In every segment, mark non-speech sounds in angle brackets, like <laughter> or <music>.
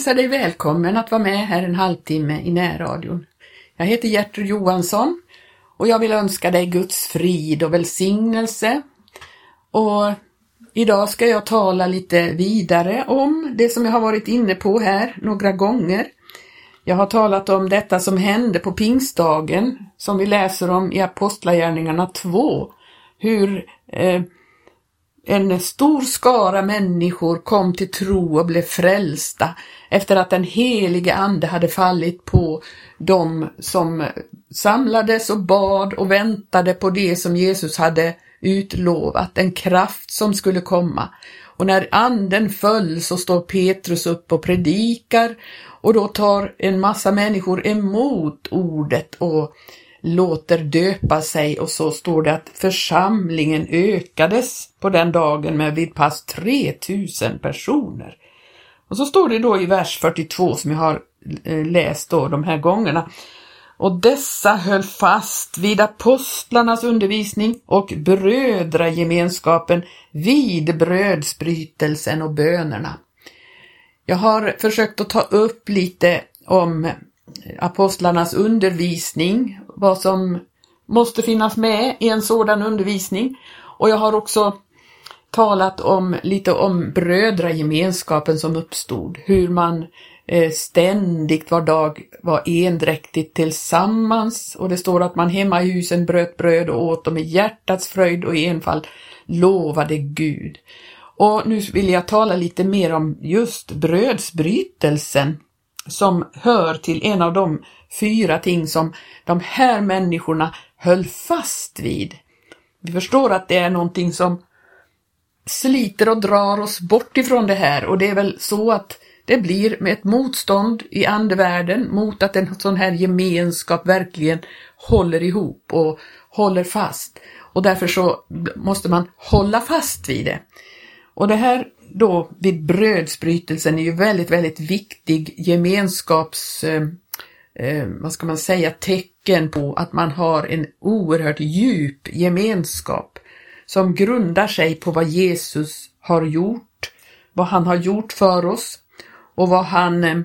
hälsar dig välkommen att vara med här en halvtimme i närradion. Jag heter Gertrud Johansson och jag vill önska dig Guds frid och välsignelse. Och idag ska jag tala lite vidare om det som jag har varit inne på här några gånger. Jag har talat om detta som hände på pingstdagen som vi läser om i Apostlagärningarna 2. Hur eh, en stor skara människor kom till tro och blev frälsta efter att den helige ande hade fallit på dem som samlades och bad och väntade på det som Jesus hade utlovat, en kraft som skulle komma. Och när anden föll så står Petrus upp och predikar och då tar en massa människor emot ordet och låter döpa sig och så står det att församlingen ökades på den dagen med vid pass 3000 personer. Och så står det då i vers 42 som jag har eh, läst då de här gångerna. Och dessa höll fast vid apostlarnas undervisning och brödragemenskapen vid brödsbrytelsen och bönerna. Jag har försökt att ta upp lite om apostlarnas undervisning, vad som måste finnas med i en sådan undervisning. Och jag har också talat om lite om brödragemenskapen som uppstod, hur man eh, ständigt var dag var endräktigt tillsammans och det står att man hemma i husen bröt bröd och åt dem i hjärtats fröjd och enfald lovade Gud. Och nu vill jag tala lite mer om just brödsbrytelsen som hör till en av de fyra ting som de här människorna höll fast vid. Vi förstår att det är någonting som sliter och drar oss bort ifrån det här och det är väl så att det blir med ett motstånd i andevärlden mot att en sån här gemenskap verkligen håller ihop och håller fast. Och därför så måste man hålla fast vid det. Och det här då vid brödsbrytelsen är ju väldigt, väldigt viktig gemenskaps, eh, eh, vad ska man säga, tecken på att man har en oerhört djup gemenskap som grundar sig på vad Jesus har gjort, vad han har gjort för oss och vad han eh,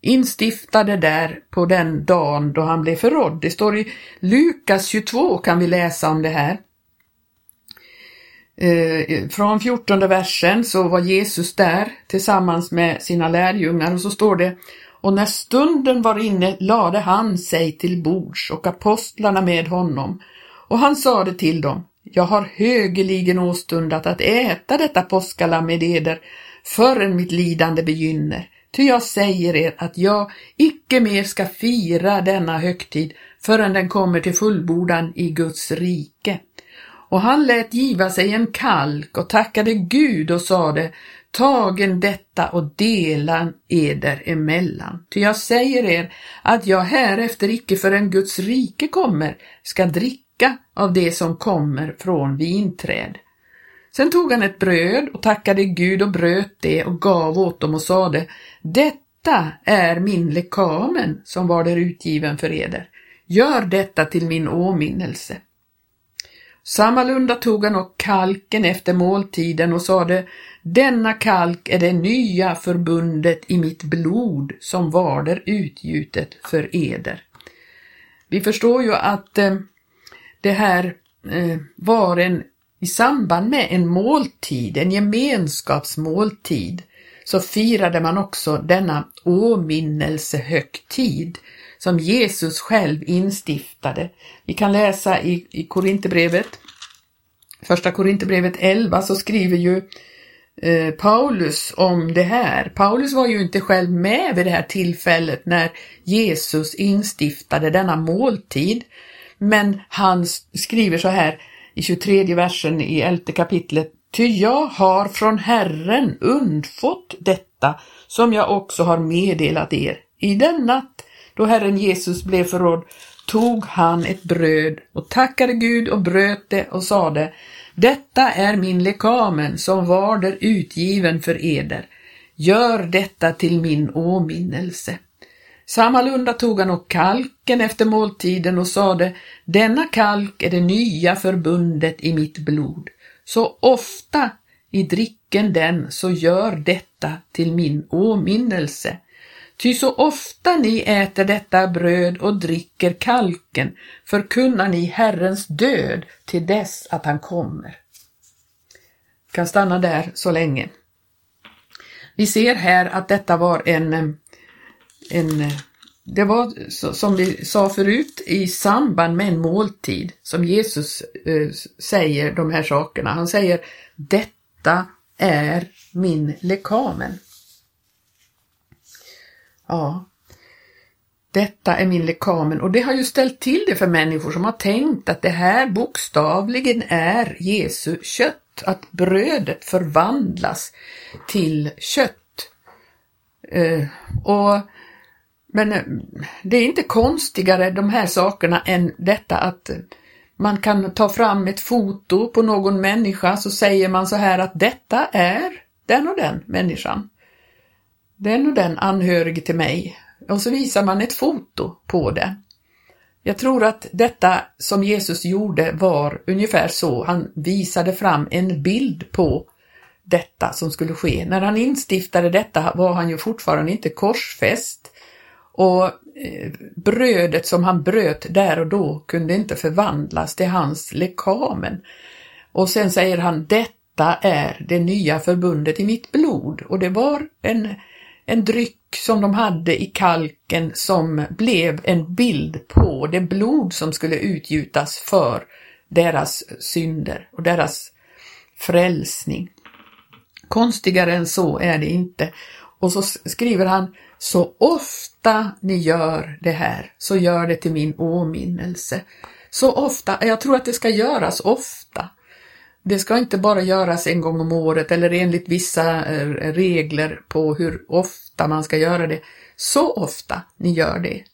instiftade där på den dagen då han blev förrådd. Det står i Lukas 22 kan vi läsa om det här. Eh, från 14 versen så var Jesus där tillsammans med sina lärjungar och så står det och när stunden var inne lade han sig till bords och apostlarna med honom och han sade till dem jag har högeligen åstundat att äta detta påskalamm med eder förrän mitt lidande begynner. Ty jag säger er att jag icke mer ska fira denna högtid förrän den kommer till fullbordan i Guds rike. Och han lät giva sig en kalk och tackade Gud och sade, tagen detta och delan eder emellan. Ty jag säger er att jag härefter icke förrän Guds rike kommer ska dricka av det som kommer från vinträd. Sen tog han ett bröd och tackade Gud och bröt det och gav åt dem och sade, detta är min lekamen som var där utgiven för eder. Gör detta till min åminnelse. Sammalunda tog han och kalken efter måltiden och sade, denna kalk är det nya förbundet i mitt blod som var där utgjutet för eder. Vi förstår ju att eh, det här eh, var en i samband med en måltid, en gemenskapsmåltid, så firade man också denna åminnelsehögtid som Jesus själv instiftade. Vi kan läsa i, i Korinthierbrevet, första Korinthierbrevet 11 så skriver ju eh, Paulus om det här. Paulus var ju inte själv med vid det här tillfället när Jesus instiftade denna måltid. Men han skriver så här i 23 versen i 11 kapitlet. Ty jag har från Herren undfått detta som jag också har meddelat er. I den natt då Herren Jesus blev förrådd tog han ett bröd och tackade Gud och bröt det och sade Detta är min lekamen som var där utgiven för eder. Gör detta till min åminnelse. Sammalunda tog han och kalken efter måltiden och sade Denna kalk är det nya förbundet i mitt blod. Så ofta i dricken den, så gör detta till min åminnelse. Ty så ofta ni äter detta bröd och dricker kalken förkunnar ni Herrens död till dess att han kommer. kan stanna där så länge. Vi ser här att detta var en, en det var som vi sa förut i samband med en måltid som Jesus eh, säger de här sakerna. Han säger detta är min lekamen. Ja, detta är min lekamen och det har ju ställt till det för människor som har tänkt att det här bokstavligen är Jesu kött, att brödet förvandlas till kött. Eh, och men eh, det är inte konstigare de här sakerna än detta att man kan ta fram ett foto på någon människa så säger man så här att detta är den och den människan. Den och den anhörig till mig. Och så visar man ett foto på det. Jag tror att detta som Jesus gjorde var ungefär så. Han visade fram en bild på detta som skulle ske. När han instiftade detta var han ju fortfarande inte korsfäst och eh, brödet som han bröt där och då kunde inte förvandlas till hans lekamen. Och sen säger han, detta är det nya förbundet i mitt blod. Och det var en, en dryck som de hade i kalken som blev en bild på det blod som skulle utgjutas för deras synder och deras frälsning. Konstigare än så är det inte. Och så skriver han, så ofta ni gör det här, så gör det till min åminnelse. Så ofta, jag tror att det ska göras ofta. Det ska inte bara göras en gång om året eller enligt vissa eh, regler på hur ofta man ska göra det. Så ofta ni gör det.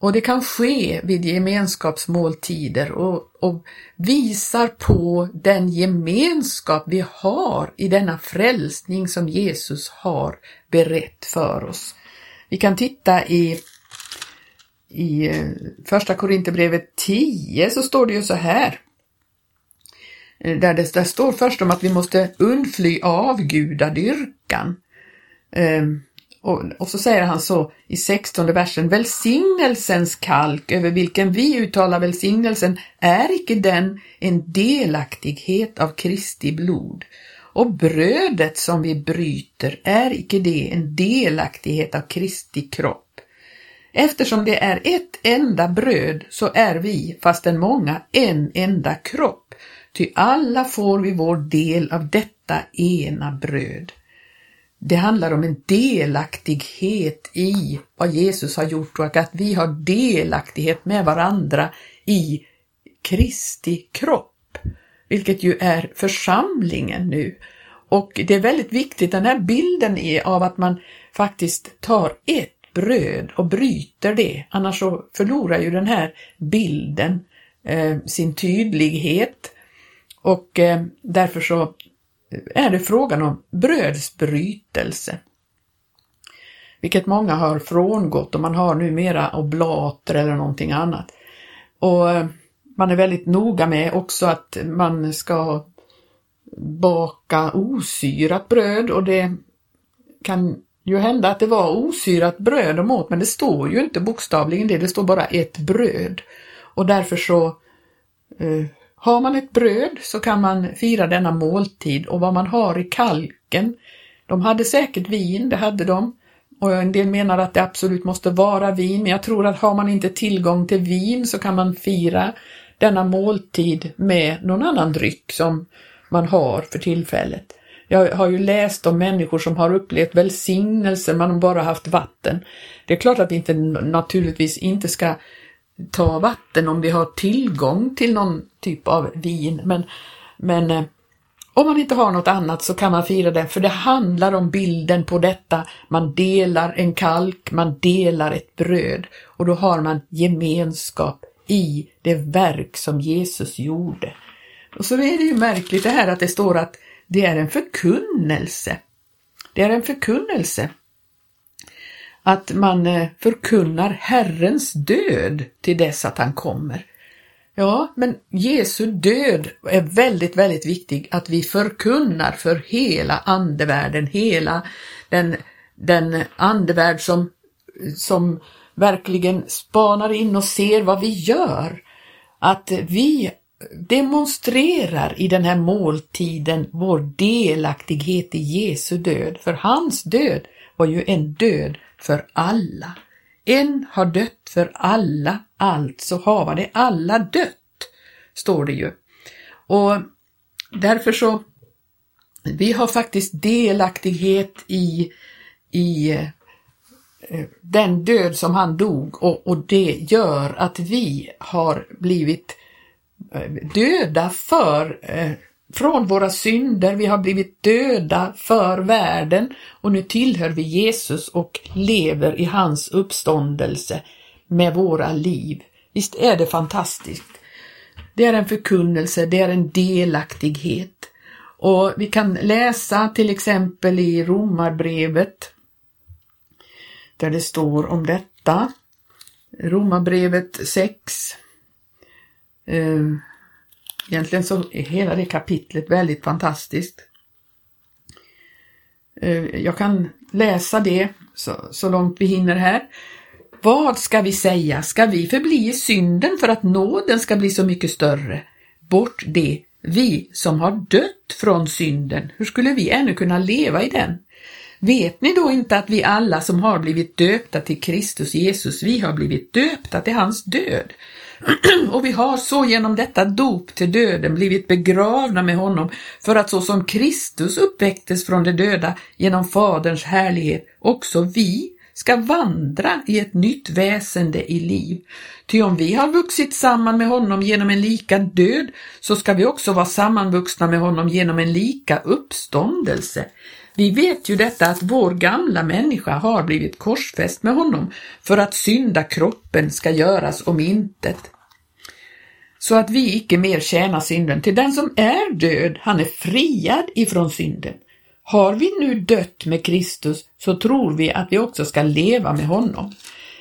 Och det kan ske vid gemenskapsmåltider och, och visar på den gemenskap vi har i denna frälsning som Jesus har berett för oss. Vi kan titta i, i eh, första Korinthierbrevet 10 så står det ju så här. Eh, där det där står först om att vi måste undfly avgudadyrkan. Ehm, och, och så säger han så i 16 versen, välsignelsens kalk över vilken vi uttalar välsignelsen är icke den en delaktighet av Kristi blod. Och brödet som vi bryter, är icke det en delaktighet av Kristi kropp? Eftersom det är ett enda bröd så är vi, fastän många, en enda kropp, ty alla får vi vår del av detta ena bröd. Det handlar om en delaktighet i vad Jesus har gjort och att vi har delaktighet med varandra i Kristi kropp vilket ju är församlingen nu. Och det är väldigt viktigt, den här bilden är av att man faktiskt tar ett bröd och bryter det, annars så förlorar ju den här bilden eh, sin tydlighet och eh, därför så är det frågan om brödsbrytelse. Vilket många har frångått och man har numera oblater eller någonting annat. Och eh, man är väldigt noga med också att man ska baka osyrat bröd och det kan ju hända att det var osyrat bröd de åt men det står ju inte bokstavligen det, det står bara ett bröd. Och därför så eh, har man ett bröd så kan man fira denna måltid och vad man har i kalken, de hade säkert vin, det hade de, och en del menar att det absolut måste vara vin, men jag tror att har man inte tillgång till vin så kan man fira denna måltid med någon annan dryck som man har för tillfället. Jag har ju läst om människor som har upplevt välsignelse, man har bara haft vatten. Det är klart att vi inte, naturligtvis inte ska ta vatten om vi har tillgång till någon typ av vin, men, men eh, om man inte har något annat så kan man fira det, för det handlar om bilden på detta. Man delar en kalk, man delar ett bröd och då har man gemenskap i det verk som Jesus gjorde. Och så är det ju märkligt det här att det står att det är en förkunnelse. Det är en förkunnelse. Att man eh, förkunnar Herrens död till dess att han kommer. Ja, men Jesu död är väldigt, väldigt viktig att vi förkunnar för hela andevärlden, hela den, den andevärld som, som verkligen spanar in och ser vad vi gör. Att vi demonstrerar i den här måltiden vår delaktighet i Jesu död, för hans död var ju en död för alla. En har dött för alla, alltså hava det alla dött, står det ju. Och därför så, vi har faktiskt delaktighet i, i eh, den död som han dog och, och det gör att vi har blivit eh, döda för eh, från våra synder, vi har blivit döda för världen och nu tillhör vi Jesus och lever i hans uppståndelse med våra liv. Visst är det fantastiskt? Det är en förkunnelse, det är en delaktighet. Och vi kan läsa till exempel i Romarbrevet där det står om detta. Romarbrevet 6 Egentligen så är hela det kapitlet väldigt fantastiskt. Eh, jag kan läsa det så, så långt vi hinner här. Vad ska vi säga? Ska vi förbli i synden för att nåden ska bli så mycket större? Bort det, vi som har dött från synden, hur skulle vi ännu kunna leva i den? Vet ni då inte att vi alla som har blivit döpta till Kristus Jesus, vi har blivit döpta till hans död? <clears throat> och vi har så genom detta dop till döden blivit begravna med honom för att så som Kristus uppväcktes från de döda genom Faderns härlighet, också vi ska vandra i ett nytt väsende i liv. Ty om vi har vuxit samman med honom genom en lika död, så ska vi också vara sammanvuxna med honom genom en lika uppståndelse. Vi vet ju detta att vår gamla människa har blivit korsfäst med honom för att synda kroppen ska göras om intet. Så att vi icke mer tjänar synden. Till den som är död, han är friad ifrån synden. Har vi nu dött med Kristus så tror vi att vi också ska leva med honom.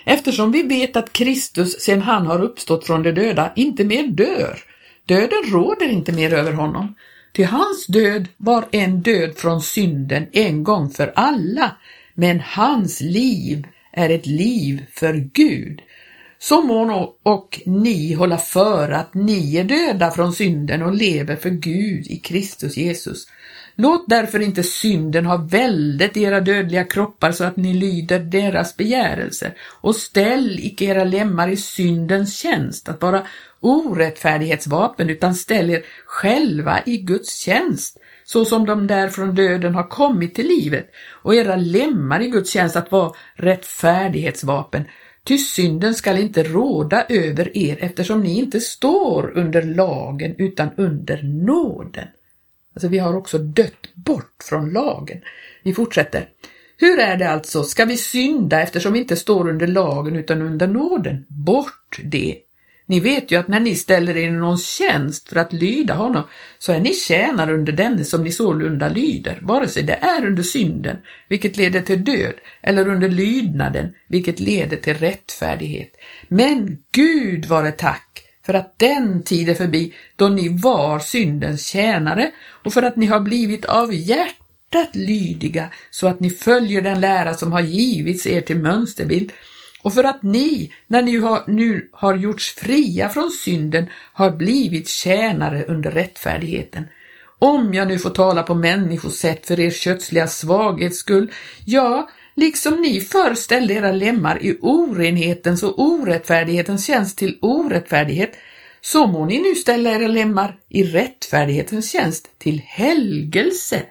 Eftersom vi vet att Kristus sedan han har uppstått från de döda inte mer dör. Döden råder inte mer över honom. Till hans död var en död från synden en gång för alla, men hans liv är ett liv för Gud. Så må och ni hålla för att ni är döda från synden och lever för Gud i Kristus Jesus. Låt därför inte synden ha väldet i era dödliga kroppar så att ni lyder deras begärelser och ställ icke era lemmar i syndens tjänst att vara orättfärdighetsvapen utan ställ er själva i Guds tjänst så som de där från döden har kommit till livet och era lemmar i Guds tjänst att vara rättfärdighetsvapen. Ty synden skall inte råda över er eftersom ni inte står under lagen utan under nåden. Alltså vi har också dött bort från lagen. Vi fortsätter. Hur är det alltså, ska vi synda eftersom vi inte står under lagen utan under nåden? Bort det! Ni vet ju att när ni ställer er i någons tjänst för att lyda honom så är ni tjänare under denne som ni sålunda lyder, vare sig det är under synden, vilket leder till död, eller under lydnaden, vilket leder till rättfärdighet. Men Gud vare tack för att den tid är förbi då ni var syndens tjänare och för att ni har blivit av hjärtat lydiga så att ni följer den lära som har givits er till mönsterbild och för att ni, när ni har, nu har gjorts fria från synden, har blivit tjänare under rättfärdigheten. Om jag nu får tala på människosätt för er kötsliga svaghets skull, ja, liksom ni förr ställde era lemmar i orenhetens och orättfärdighetens tjänst till orättfärdighet, så må ni nu ställa era lemmar i rättfärdighetens tjänst till helgelse.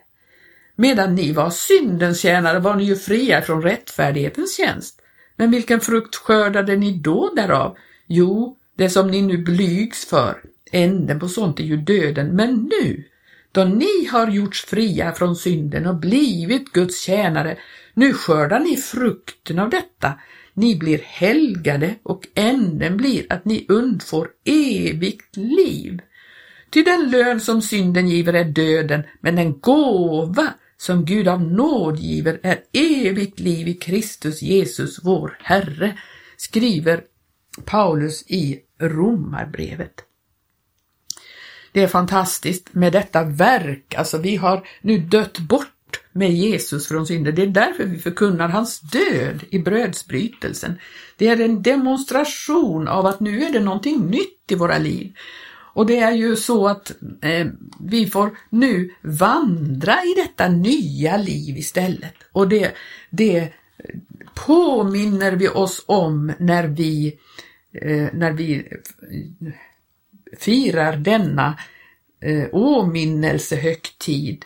Medan ni var syndens tjänare var ni ju fria från rättfärdighetens tjänst. Men vilken frukt skördade ni då därav? Jo, det som ni nu blygs för. Änden på sånt är ju döden, men nu, då ni har gjorts fria från synden och blivit Guds tjänare, nu skördar ni frukten av detta. Ni blir helgade och änden blir att ni undfår evigt liv. Ty den lön som synden giver är döden, men den gåva som Gud av nåd giver är evigt liv i Kristus Jesus vår Herre, skriver Paulus i Romarbrevet. det är fantastiskt med detta verk, alltså vi har nu dött bort med Jesus från synder. Det är därför vi förkunnar hans död i brödsbrytelsen. Det är en demonstration av att nu är det någonting nytt i våra liv. Och det är ju så att eh, vi får nu vandra i detta nya liv istället. Och det, det påminner vi oss om när vi, eh, när vi eh, firar denna eh, åminnelsehögtid.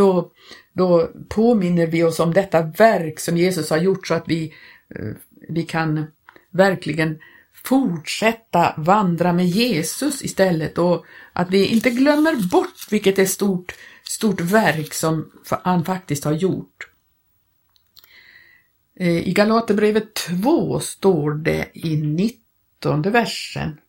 Då, då påminner vi oss om detta verk som Jesus har gjort så att vi, eh, vi kan verkligen fortsätta vandra med Jesus istället och att vi inte glömmer bort vilket är stort, stort verk som han faktiskt har gjort. Eh, I Galaterbrevet 2 står det i 19 versen.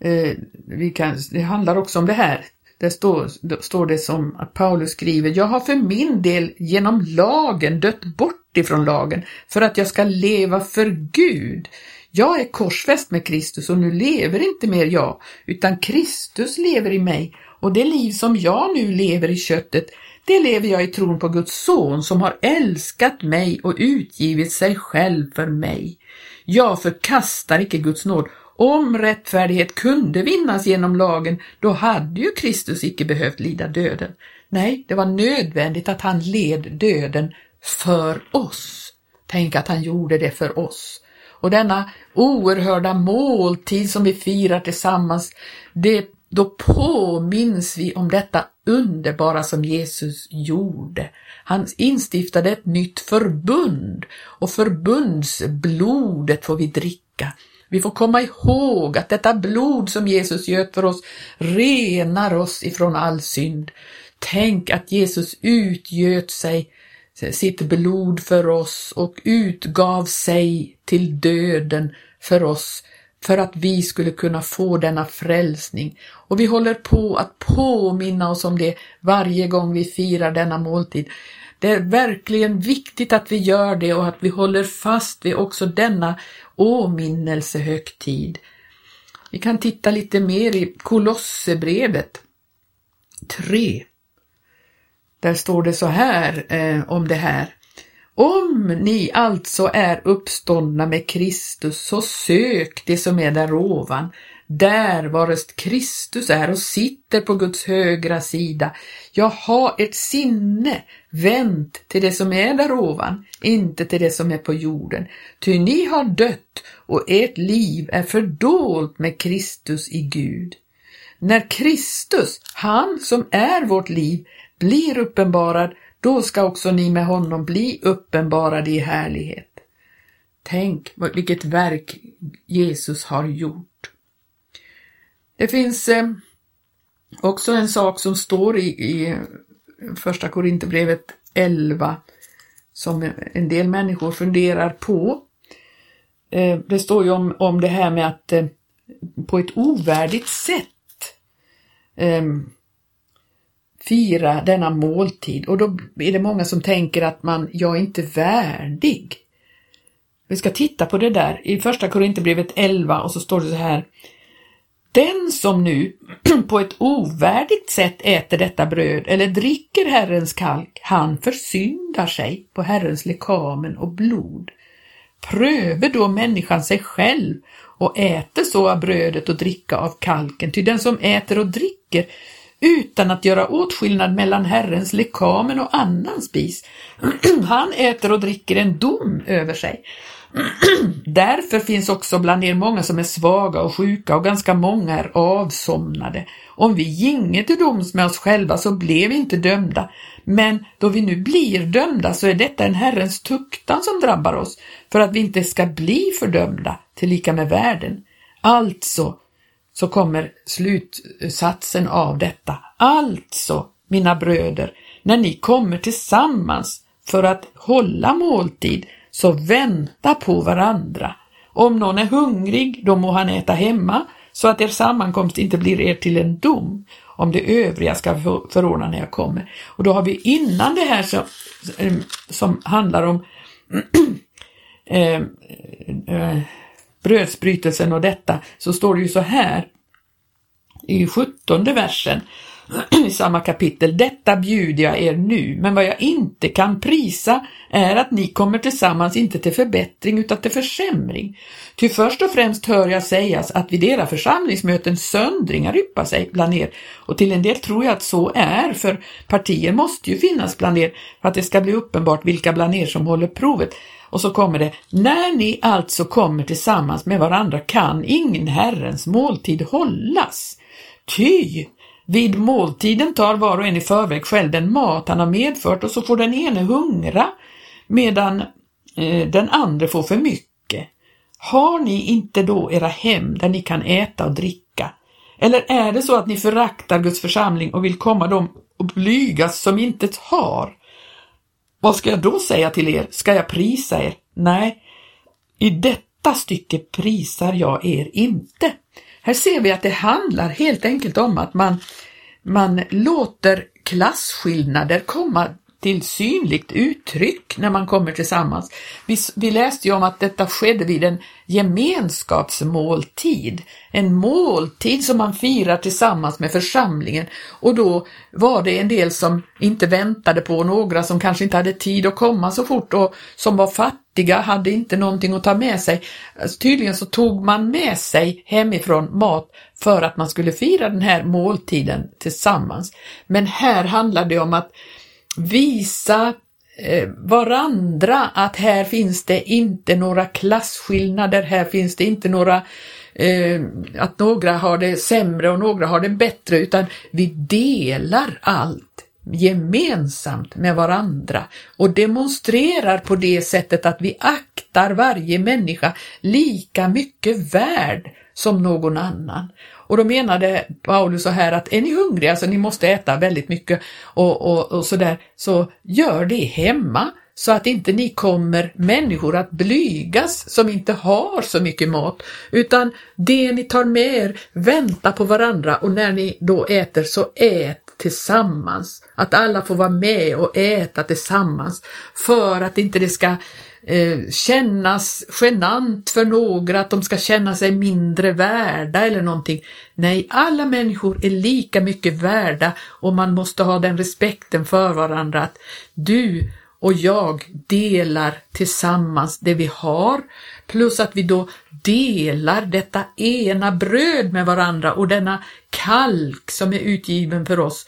Eh, vi kan, det handlar också om det här. Där står, står det som att Paulus skriver, jag har för min del genom lagen dött bort ifrån lagen för att jag ska leva för Gud. Jag är korsfäst med Kristus och nu lever inte mer jag, utan Kristus lever i mig och det liv som jag nu lever i köttet, det lever jag i tron på Guds son som har älskat mig och utgivit sig själv för mig. Jag förkastar icke Guds nåd. Om rättfärdighet kunde vinnas genom lagen, då hade ju Kristus icke behövt lida döden. Nej, det var nödvändigt att han led döden för oss. Tänk att han gjorde det för oss. Och denna oerhörda måltid som vi firar tillsammans, det, då påminns vi om detta underbara som Jesus gjorde. Han instiftade ett nytt förbund och förbundsblodet får vi dricka. Vi får komma ihåg att detta blod som Jesus göt för oss renar oss ifrån all synd. Tänk att Jesus utgöt sig sitt blod för oss och utgav sig till döden för oss för att vi skulle kunna få denna frälsning. Och vi håller på att påminna oss om det varje gång vi firar denna måltid. Det är verkligen viktigt att vi gör det och att vi håller fast vid också denna åminnelsehögtid. Vi kan titta lite mer i Kolossebrevet 3. Där står det så här eh, om det här. Om ni alltså är uppståndna med Kristus, så sök det som är där ovan, där varest Kristus är och sitter på Guds högra sida. Jag har ett sinne vänt till det som är där ovan, inte till det som är på jorden. Ty ni har dött och ert liv är fördolt med Kristus i Gud. När Kristus, han som är vårt liv, blir uppenbarad, då ska också ni med honom bli uppenbarade i härlighet. Tänk vilket verk Jesus har gjort. Det finns eh, också en sak som står i, i eh, första Korinthierbrevet 11 som en del människor funderar på. Eh, det står ju om, om det här med att eh, på ett ovärdigt sätt eh, fira denna måltid och då är det många som tänker att man, jag är inte värdig. Vi ska titta på det där i första Korinthierbrevet 11 och så står det så här. Den som nu <clears throat> på ett ovärdigt sätt äter detta bröd eller dricker Herrens kalk, han försyndar sig på Herrens lekamen och blod. Pröve då människan sig själv och äter så av brödet och dricka av kalken, ty den som äter och dricker utan att göra åtskillnad mellan Herrens lekamen och annan spis. <clears throat> Han äter och dricker en dom över sig. <clears throat> Därför finns också bland er många som är svaga och sjuka och ganska många är avsomnade. Om vi ginge till doms med oss själva så blev vi inte dömda, men då vi nu blir dömda så är detta en Herrens tuktan som drabbar oss, för att vi inte ska bli fördömda tillika med världen. Alltså, så kommer slutsatsen av detta. Alltså, mina bröder, när ni kommer tillsammans för att hålla måltid, så vänta på varandra. Om någon är hungrig, då må han äta hemma, så att er sammankomst inte blir er till en dom, om det övriga ska förordna när jag kommer. Och då har vi innan det här som, eh, som handlar om <clears throat> eh, eh, brödsbrytelsen och detta, så står det ju så här i sjuttonde versen <clears throat> i samma kapitel. Detta bjuder jag er nu, men vad jag inte kan prisa är att ni kommer tillsammans inte till förbättring utan till försämring. Ty först och främst hör jag sägas att vid era församlingsmöten söndringar yppar sig bland er och till en del tror jag att så är, för partier måste ju finnas bland er för att det ska bli uppenbart vilka bland er som håller provet. Och så kommer det, när ni alltså kommer tillsammans med varandra kan ingen Herrens måltid hållas. Ty vid måltiden tar var och en i förväg själv den mat han har medfört och så får den ene hungra medan eh, den andra får för mycket. Har ni inte då era hem där ni kan äta och dricka? Eller är det så att ni föraktar Guds församling och vill komma dem och blygas som intet har? Vad ska jag då säga till er? Ska jag prisa er? Nej, i detta stycke prisar jag er inte. Här ser vi att det handlar helt enkelt om att man, man låter klasskillnader komma till synligt uttryck när man kommer tillsammans. Vi, vi läste ju om att detta skedde vid en gemenskapsmåltid, en måltid som man firar tillsammans med församlingen och då var det en del som inte väntade på några som kanske inte hade tid att komma så fort och som var fattiga, hade inte någonting att ta med sig. Alltså, tydligen så tog man med sig hemifrån mat för att man skulle fira den här måltiden tillsammans. Men här handlar det om att visa eh, varandra att här finns det inte några klasskillnader, här finns det inte några eh, att några har det sämre och några har det bättre, utan vi delar allt gemensamt med varandra och demonstrerar på det sättet att vi aktar varje människa lika mycket värd som någon annan. Och då menade Paulus så här att är ni hungriga? Så ni måste äta väldigt mycket. Och, och, och sådär, så gör det hemma så att inte ni kommer människor att blygas som inte har så mycket mat, utan det ni tar med er, vänta på varandra. Och när ni då äter så ät tillsammans. Att alla får vara med och äta tillsammans. För att inte det ska eh, kännas genant för några, att de ska känna sig mindre värda eller någonting. Nej, alla människor är lika mycket värda och man måste ha den respekten för varandra att du och jag delar tillsammans det vi har, plus att vi då delar detta ena bröd med varandra och denna kalk som är utgiven för oss.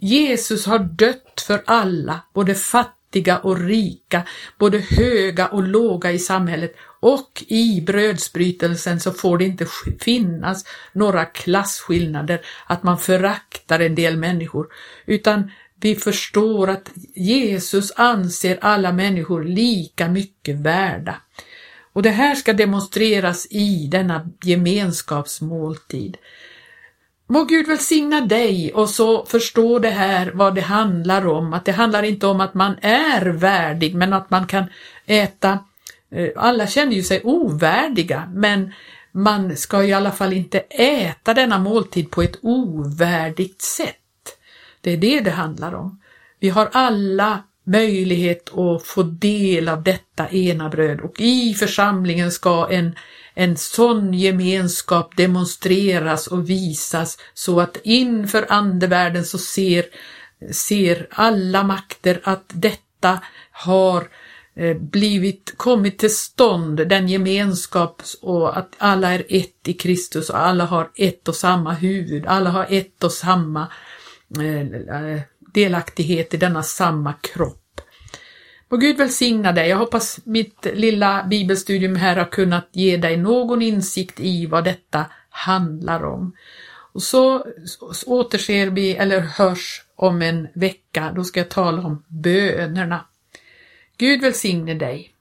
Jesus har dött för alla, både fattiga fattiga och rika, både höga och låga i samhället och i brödsbrytelsen så får det inte finnas några klasskillnader, att man föraktar en del människor, utan vi förstår att Jesus anser alla människor lika mycket värda. Och det här ska demonstreras i denna gemenskapsmåltid. Må Gud välsigna dig och så förstå det här vad det handlar om, att det handlar inte om att man är värdig men att man kan äta, eh, alla känner ju sig ovärdiga men man ska i alla fall inte äta denna måltid på ett ovärdigt sätt. Det är det det handlar om. Vi har alla möjlighet att få del av detta ena bröd. Och i församlingen ska en en sån gemenskap demonstreras och visas så att inför andevärlden så ser, ser alla makter att detta har eh, blivit, kommit till stånd, den gemenskap och att alla är ett i Kristus och alla har ett och samma huvud, alla har ett och samma eh, eh, delaktighet i denna samma kropp. Må Gud välsigna dig. Jag hoppas mitt lilla bibelstudium här har kunnat ge dig någon insikt i vad detta handlar om. Och så, så återser vi, eller hörs om en vecka. Då ska jag tala om bönerna. Gud välsigne dig.